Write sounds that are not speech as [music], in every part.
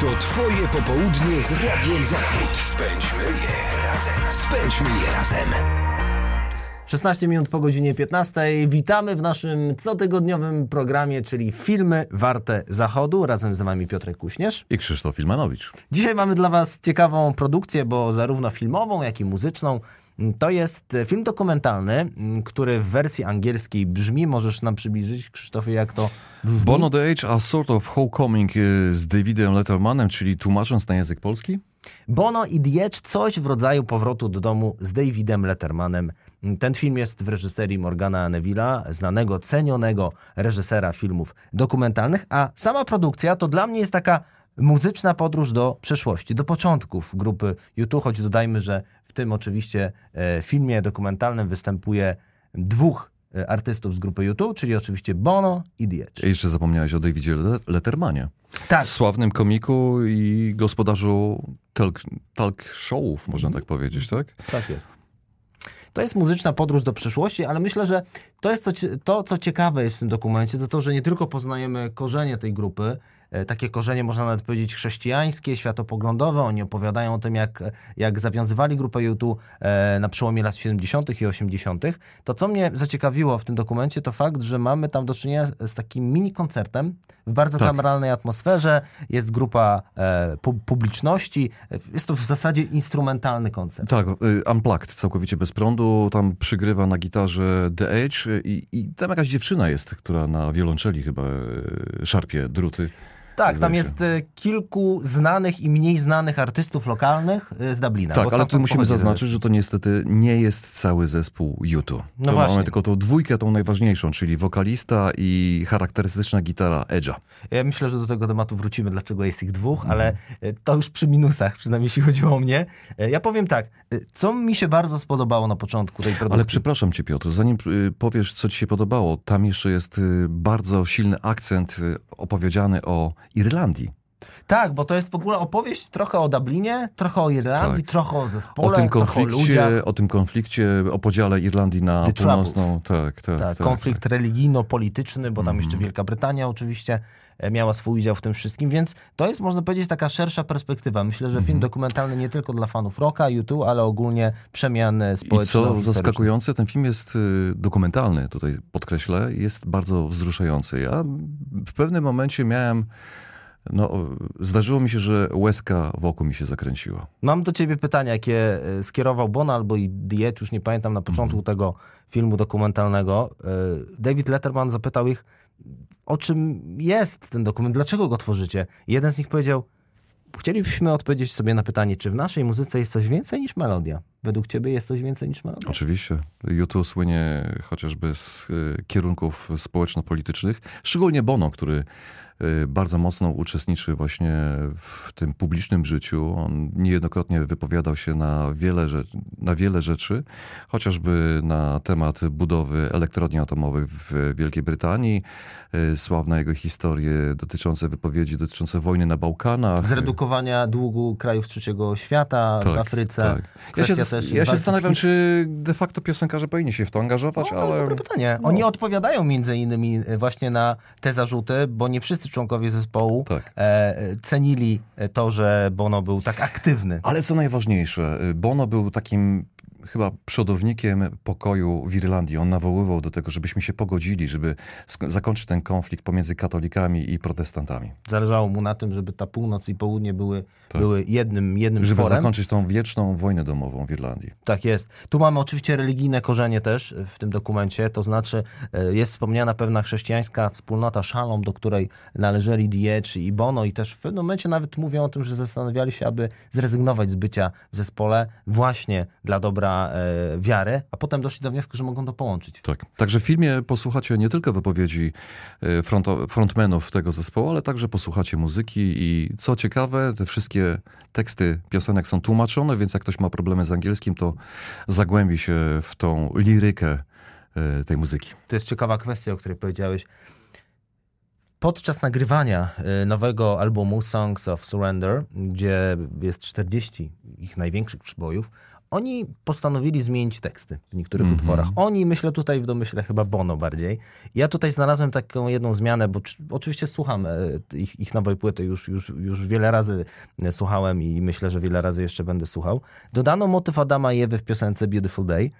To twoje popołudnie z Radiem Zachód. Spędźmy je razem. Spędźmy je razem. 16 minut po godzinie 15. Witamy w naszym cotygodniowym programie, czyli Filmy Warte Zachodu. Razem z Wami Piotrek Kuśnierz. I Krzysztof Filmanowicz. Dzisiaj mamy dla Was ciekawą produkcję, bo zarówno filmową, jak i muzyczną. To jest film dokumentalny, który w wersji angielskiej brzmi. Możesz nam przybliżyć, Krzysztofie, jak to brzmi? Bono the Age, a sort of homecoming e, z Davidem Lettermanem, czyli tłumacząc na język polski? Bono i Edge, coś w rodzaju powrotu do domu z Davidem Lettermanem. Ten film jest w reżyserii Morgana Neville'a, znanego, cenionego reżysera filmów dokumentalnych, a sama produkcja to dla mnie jest taka muzyczna podróż do przeszłości, do początków grupy YouTube, choć dodajmy, że w tym oczywiście e, filmie dokumentalnym występuje dwóch e, artystów z grupy YouTube, czyli oczywiście Bono i Edge. I jeszcze zapomniałeś o Davidzie Le- Lettermanie. Tak. Sławnym komiku i gospodarzu talk, talk showów, można tak powiedzieć, tak? Tak jest. To jest muzyczna podróż do przyszłości, ale myślę, że to, jest co, cie- to, co ciekawe jest w tym dokumencie, to to, że nie tylko poznajemy korzenie tej grupy, takie korzenie można nawet powiedzieć chrześcijańskie, światopoglądowe. Oni opowiadają o tym, jak, jak zawiązywali grupę YouTube e, na przełomie lat 70. i 80. To, co mnie zaciekawiło w tym dokumencie, to fakt, że mamy tam do czynienia z, takim mini koncertem w bardzo Tak. kameralnej atmosferze. Jest grupa e, pu- publiczności. Jest to w zasadzie instrumentalny koncert. Tak, y, Unplugged, całkowicie bez prądu. Tam przygrywa na gitarze The y, i, i tam jakaś dziewczyna jest, która na wiolonczeli chyba szarpie druty. Tak, tam jest e, kilku znanych i mniej znanych artystów lokalnych e, z Dublina. Tak, ale tu musimy zaznaczyć, że to niestety nie jest cały zespół YouTube. No to właśnie. mamy tylko tą dwójkę, tą najważniejszą, czyli wokalista i charakterystyczna gitara Edge'a. Ja myślę, że do tego tematu wrócimy, dlaczego jest ich dwóch, Mhm. ale e, to już przy minusach, przynajmniej jeśli chodziło o mnie. Ja powiem tak, co mi się bardzo spodobało na początku tej produkcji. Ale przepraszam cię Piotr, zanim y, powiesz, co ci się podobało, tam jeszcze jest y, bardzo silny akcent y, opowiedziany o Irlandii. Tak, bo to jest w ogóle opowieść trochę o Dublinie, trochę o Irlandii, Tak. trochę o zespole, O tym, trochę o konflikcie, ludziach. o tym konflikcie, o podziale Irlandii na The północną. Tak, tak, Tak, tak, konflikt religijno-polityczny, bo tam Mhm. jeszcze Wielka Brytania oczywiście e, miała swój udział w tym wszystkim, więc to jest, można powiedzieć, taka szersza perspektywa. Myślę, że Mhm. film dokumentalny nie tylko dla fanów rocka, YouTube, ale ogólnie przemian e, I co zaskakujące, ten film jest y, dokumentalny, tutaj podkreślę, jest bardzo wzruszający. Ja w pewnym momencie miałem, no, zdarzyło mi się, że łezka wokół mi się zakręciła. Mam do ciebie pytanie, jakie e, skierował Bon albo i Diet, już nie pamiętam, na początku Mhm. tego filmu dokumentalnego. E, David Letterman zapytał ich, o czym jest ten dokument, dlaczego go tworzycie. Jeden z nich powiedział, chcielibyśmy odpowiedzieć sobie na pytanie, czy w naszej muzyce jest coś więcej niż melodia. Według ciebie jest coś więcej niż melodia? Oczywiście. YouTube słynie chociażby z y, kierunków społeczno-politycznych, szczególnie Bono, który y, bardzo mocno uczestniczy właśnie w tym publicznym życiu. On niejednokrotnie wypowiadał się na wiele, rze- na wiele rzeczy, chociażby na temat budowy elektrowni atomowych w Wielkiej Brytanii, y, sławne jego historie dotyczące wypowiedzi dotyczące wojny na Bałkanach. Zredukowania długu krajów trzeciego świata w Tak, Afryce. tak. Ja się, też ja się zastanawiam, czy de facto piosenkarze powinni się w to angażować, No, to ale... dobre pytanie. Oni odpowiadają między innymi e, właśnie na te zarzuty, bo nie wszyscy członkowie zespołu Tak. e, e, cenili e, to, że Bono był tak aktywny. Ale co najważniejsze, Bono był takim chyba przodownikiem pokoju w Irlandii. On nawoływał do tego, żebyśmy się pogodzili, żeby zakończyć ten konflikt pomiędzy katolikami i protestantami. Zależało mu na tym, żeby ta północ i południe były, Tak. były jednym, jednym Żeby zakończyć tą wieczną wojnę domową w Irlandii. Tak jest. Tu mamy oczywiście religijne korzenie też w tym dokumencie, to znaczy e, jest wspomniana pewna chrześcijańska wspólnota Shalom, do której należeli Diecz i Bono i też w pewnym momencie nawet mówią o tym, że zastanawiali się, aby zrezygnować z bycia w zespole właśnie dla dobra e, wiary, a potem doszli do wniosku, że mogą to połączyć. Tak. Także w filmie posłuchacie nie tylko wypowiedzi e, fronto, frontmenów tego zespołu, ale także posłuchacie muzyki i co ciekawe, te wszystkie teksty piosenek są tłumaczone, więc jak ktoś ma problemy z angielskim, to zagłębi się w tą lirykę e, tej muzyki. To jest ciekawa kwestia, o której powiedziałeś. Podczas nagrywania nowego albumu Songs of Surrender, gdzie jest 40 ich największych przybojów, oni postanowili zmienić teksty w niektórych Mhm. utworach. Oni, myślę tutaj w domyśle chyba Bono bardziej. Ja tutaj znalazłem taką jedną zmianę, bo czy- oczywiście słucham e, ich, ich nowej płyty, już, już, już wiele razy e, słuchałem i myślę, że wiele razy jeszcze będę słuchał. Dodano motyw Adama i Ewy w piosence Beautiful Day.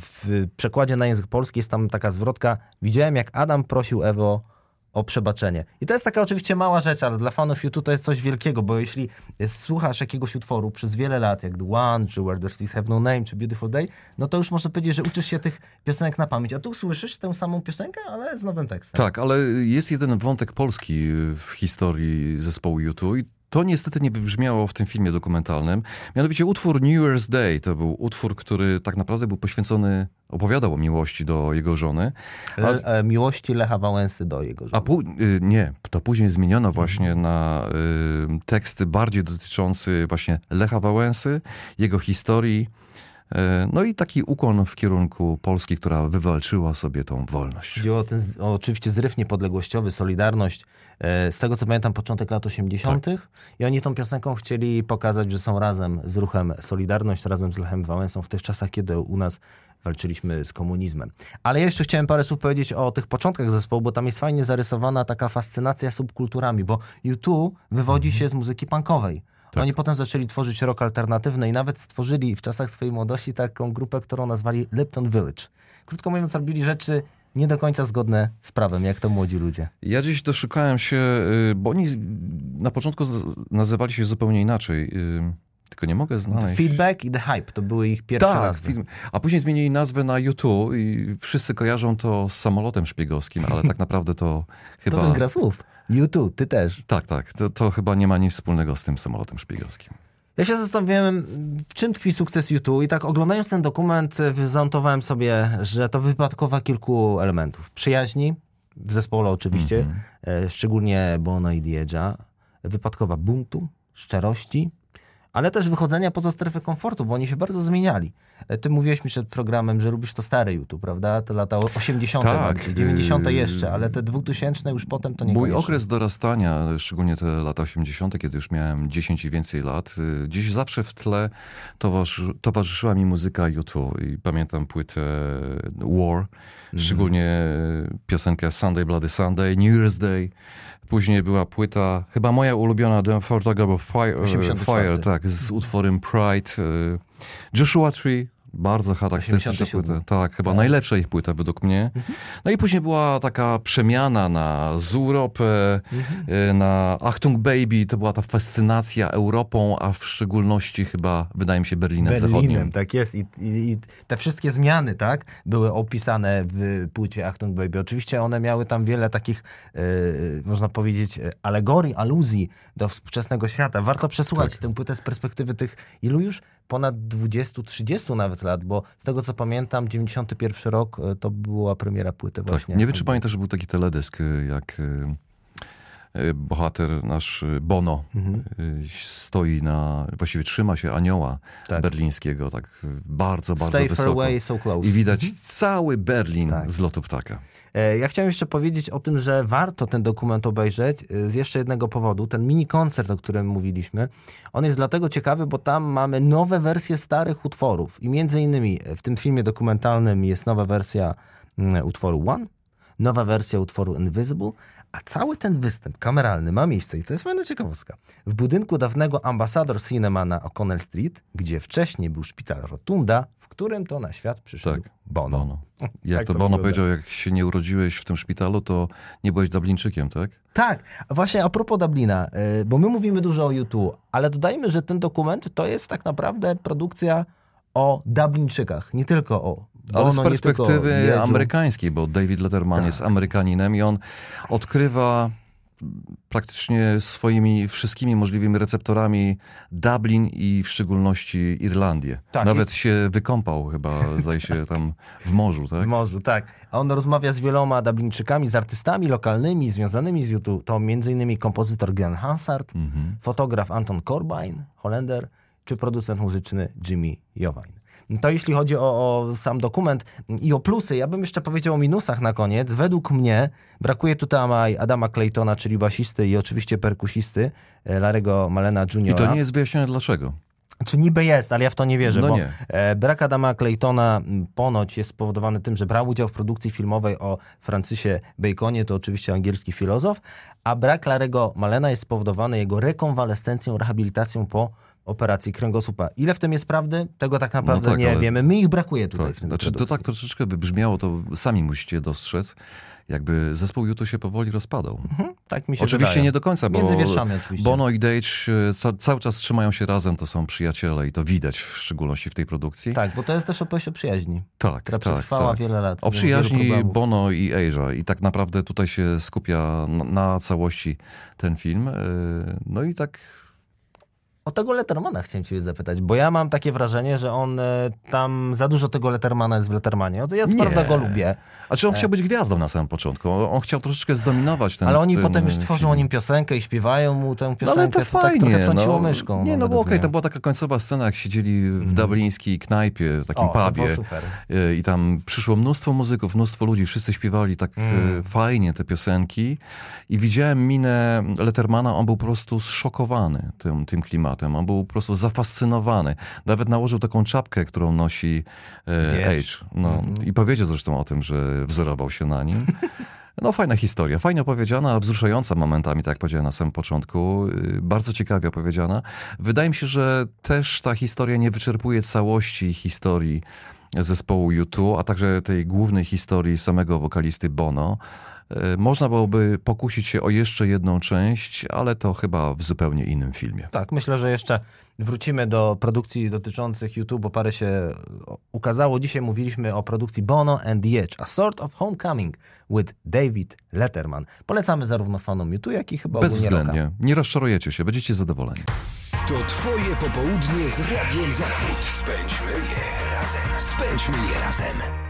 W przekładzie na język polski jest tam taka zwrotka. Widziałem, jak Adam prosił Ewo o przebaczenie. I to jest taka oczywiście mała rzecz, ale dla fanów YouTube to jest coś wielkiego, bo jeśli słuchasz jakiegoś utworu przez wiele lat, jak The One, czy Where There's Things Have No Name, czy Beautiful Day, no to już można powiedzieć, że uczysz się tych piosenek na pamięć. A tu słyszysz tę samą piosenkę, ale z nowym tekstem. Tak, ale jest jeden wątek polski w historii zespołu YouTube to niestety nie wybrzmiało w tym filmie dokumentalnym. Mianowicie utwór New Year's Day to był utwór, który tak naprawdę był poświęcony, opowiadał o miłości do jego żony. Le, e, miłości Lecha Wałęsy do jego żony. A y, nie, to później zmieniono właśnie na y, teksty bardziej dotyczące właśnie Lecha Wałęsy, jego historii. Y, No i taki ukłon w kierunku Polski, która wywalczyła sobie tą wolność. Chodziło o ten, o, oczywiście zryw niepodległościowy, Solidarność. E, Z tego co pamiętam, początek lat 80. I oni tą piosenką chcieli pokazać, że są razem z ruchem Solidarność, razem z Lechem Wałęsą w tych czasach, kiedy u nas walczyliśmy z komunizmem. Ale ja jeszcze chciałem parę słów powiedzieć o tych początkach zespołu, bo tam jest fajnie zarysowana taka fascynacja subkulturami, bo U2 wywodzi się z muzyki punkowej. Oni potem zaczęli tworzyć rock alternatywny i nawet stworzyli w czasach swojej młodości taką grupę, którą nazwali Lipton Village. Krótko mówiąc, robili rzeczy nie do końca zgodne z prawem, jak to młodzi ludzie. Ja dziś doszukałem się, y, bo oni na początku nazywali się zupełnie inaczej. Tylko nie mogę znaleźć. Feedback i The Hype to były ich pierwsze Tak, nazwy. film. A później zmienili nazwę na YouTube i wszyscy kojarzą to z samolotem szpiegowskim, ale tak [laughs] naprawdę to chyba... to jest gra słów. YouTube, ty też. Tak, tak. To, to chyba nie ma nic wspólnego z tym samolotem szpiegowskim. Ja się zastanawiałem, w czym tkwi sukces YouTube i tak oglądając ten dokument e, wyzantowałem sobie, że to wypadkowa kilku elementów. Przyjaźni, w zespole oczywiście, e, szczególnie Bono i Diedza, wypadkowa buntu, szczerości, ale też wychodzenia poza strefę komfortu, bo oni się bardzo zmieniali. E, Ty mówiłeś mi przed programem, że lubisz to stare YouTube, prawda? To lata 80., Tak, bardziej, 90. yy, jeszcze, ale te 2000 już potem to nie Mój okres dorastania, szczególnie te lata 80., kiedy już miałem 10 i więcej lat, y, gdzieś zawsze w tle towarzy, towarzyszyła mi muzyka YouTube. I pamiętam płytę War, szczególnie piosenkę Sunday Bloody Sunday, New Year's Day. Później była płyta, chyba moja ulubiona, The of Fire, 84. Fire tak, z utworem Pride. y, Joshua Tree, bardzo charakterystyczna 87. płyta. Tak, chyba najlepsza ich płyta według mnie. No i później była taka przemiana na Zeuropę, y, na Achtung Baby, to była ta fascynacja Europą, a w szczególności chyba, wydaje mi się, Berlinem, Berlinem, Zachodnim. tak jest. I, i, I te wszystkie zmiany, tak, były opisane w płycie Achtung Baby. Oczywiście one miały tam wiele takich, e, można powiedzieć, e, alegorii, aluzji do współczesnego świata. Warto przesłuchać Tak. tę płytę z perspektywy tych ilu już? Ponad 20-30 nawet lat, bo z tego co pamiętam, 91 rok e, to była premiera płyty Tak. właśnie. Nie wiem, czy pamiętasz, że był taki teledysk, y, jak y, bohater nasz y, Bono y, stoi na, właściwie trzyma się anioła Tak. berlińskiego, tak bardzo, bardzo Stay wysoko. away, so close. I widać cały Berlin Tak. z lotu ptaka. E, Ja chciałem jeszcze powiedzieć o tym, że warto ten dokument obejrzeć e, z jeszcze jednego powodu. Ten mini koncert, o którym mówiliśmy, on jest dlatego ciekawy, bo tam mamy nowe wersje starych utworów. I między innymi w tym filmie dokumentalnym jest nowa wersja mm, utworu One, nowa wersja utworu Invisible, a cały ten występ kameralny ma miejsce, i to jest fajna ciekawostka, w budynku dawnego Ambassador Cinema na O'Connell Street, gdzie wcześniej był szpital Rotunda, w którym to na świat przyszedł Tak, Bono. Bono. [laughs] Jak Tak to to Bono wygląda. powiedział, jak się nie urodziłeś w tym szpitalu, to nie byłeś Dublińczykiem, tak? Tak, właśnie a propos Dublina, y, bo my mówimy dużo o YouTube, ale dodajmy, że ten dokument to jest tak naprawdę produkcja o Dublińczykach, nie tylko o Ale z perspektywy amerykańskiej, bo David Letterman Tak. jest Amerykaninem i on odkrywa praktycznie swoimi wszystkimi możliwymi receptorami Dublin i w szczególności Irlandię. Tak, Nawet się wykąpał chyba, zdaje się, tam w morzu, tak? W morzu, tak. A on rozmawia z wieloma Dublińczykami, z artystami lokalnymi związanymi z YouTube. To m.in. kompozytor Glenn Hansard, Mhm. fotograf Anton Corbijn, Holender, czy producent muzyczny Jimmy Jovine. To jeśli chodzi o, o sam dokument i o plusy, ja bym jeszcze powiedział o minusach na koniec. Według mnie brakuje tutaj Adama Claytona, czyli basisty i oczywiście perkusisty, e, Larego Malena I Juniora. to nie jest wyjaśnione dlaczego. Czy niby jest, ale ja w to nie wierzę, No bo nie. e, brak Adama Claytona ponoć jest spowodowany tym, że brał udział w produkcji filmowej o Francisie Baconie, to oczywiście angielski filozof, a brak Larego Malena jest spowodowany jego rekonwalescencją, rehabilitacją po operacji kręgosłupa. Ile w tym jest prawdy? Tego tak naprawdę tak, nie ale- wiemy. My ich brakuje tutaj Tak. w tym Znaczy, to tak troszeczkę wybrzmiało, to sami musicie dostrzec, jakby zespół YouTube się powoli rozpadał. Mhm, tak mi się Oczywiście wydaje. nie do końca, bo Między wierszami oczywiście. Bono i Dage ca cały czas trzymają się razem, to są przyjaciele i to widać w szczególności w tej produkcji. Tak, bo to jest też opowieść o przyjaźni, tak, która tak, przetrwała tak. wiele lat. O przyjaźni. Bono i Asia i tak naprawdę tutaj się skupia na, na całości ten film. E, No i tak O tego Lettermana chciałem cię zapytać, bo ja mam takie wrażenie, że on e, tam za dużo tego Lettermana jest w Lettermanie. Ja co prawda go lubię, A czy on chciał być gwiazdą na samym początku? On chciał troszeczkę zdominować ten ale oni ten potem już film. tworzą o nim piosenkę i śpiewają mu tę No piosenkę. ale to tak fajnie. trochę trąciło no. myszką. Nie, no według bo okej, mnie. to była taka końcowa scena, jak siedzieli w dublińskiej knajpie, takim o, to pubie. E, I tam przyszło mnóstwo muzyków, mnóstwo ludzi, wszyscy śpiewali tak Mm. e, fajnie te piosenki. I widziałem minę Lettermana, on był po prostu zszokowany tym, tym klimatem. On był po prostu zafascynowany. Nawet nałożył taką czapkę, którą nosi e. Age. No, Mhm. I powiedział zresztą o tym, że wzorował się na nim. [laughs] No fajna historia, fajnie opowiedziana, ale wzruszająca momentami, tak jak powiedziałem na samym początku. Yy, Bardzo ciekawie opowiedziana. Wydaje mi się, że też ta historia nie wyczerpuje całości historii zespołu U2, a także tej głównej historii samego wokalisty Bono. Yy, Można byłoby pokusić się o jeszcze jedną część, ale to chyba w zupełnie innym filmie. Tak, myślę, że jeszcze wrócimy do produkcji dotyczących YouTube, bo parę się ukazało. Dzisiaj mówiliśmy o produkcji Bono and the Edge, A Sort of Homecoming with David Letterman. Polecamy zarówno fanom YouTube, jak i chyba ogólnie rocka. Bezwzględnie. Nie rozczarujecie się, będziecie zadowoleni. To twoje popołudnie z Radiem Zachód. Spędźmy je razem. Spędźmy je razem.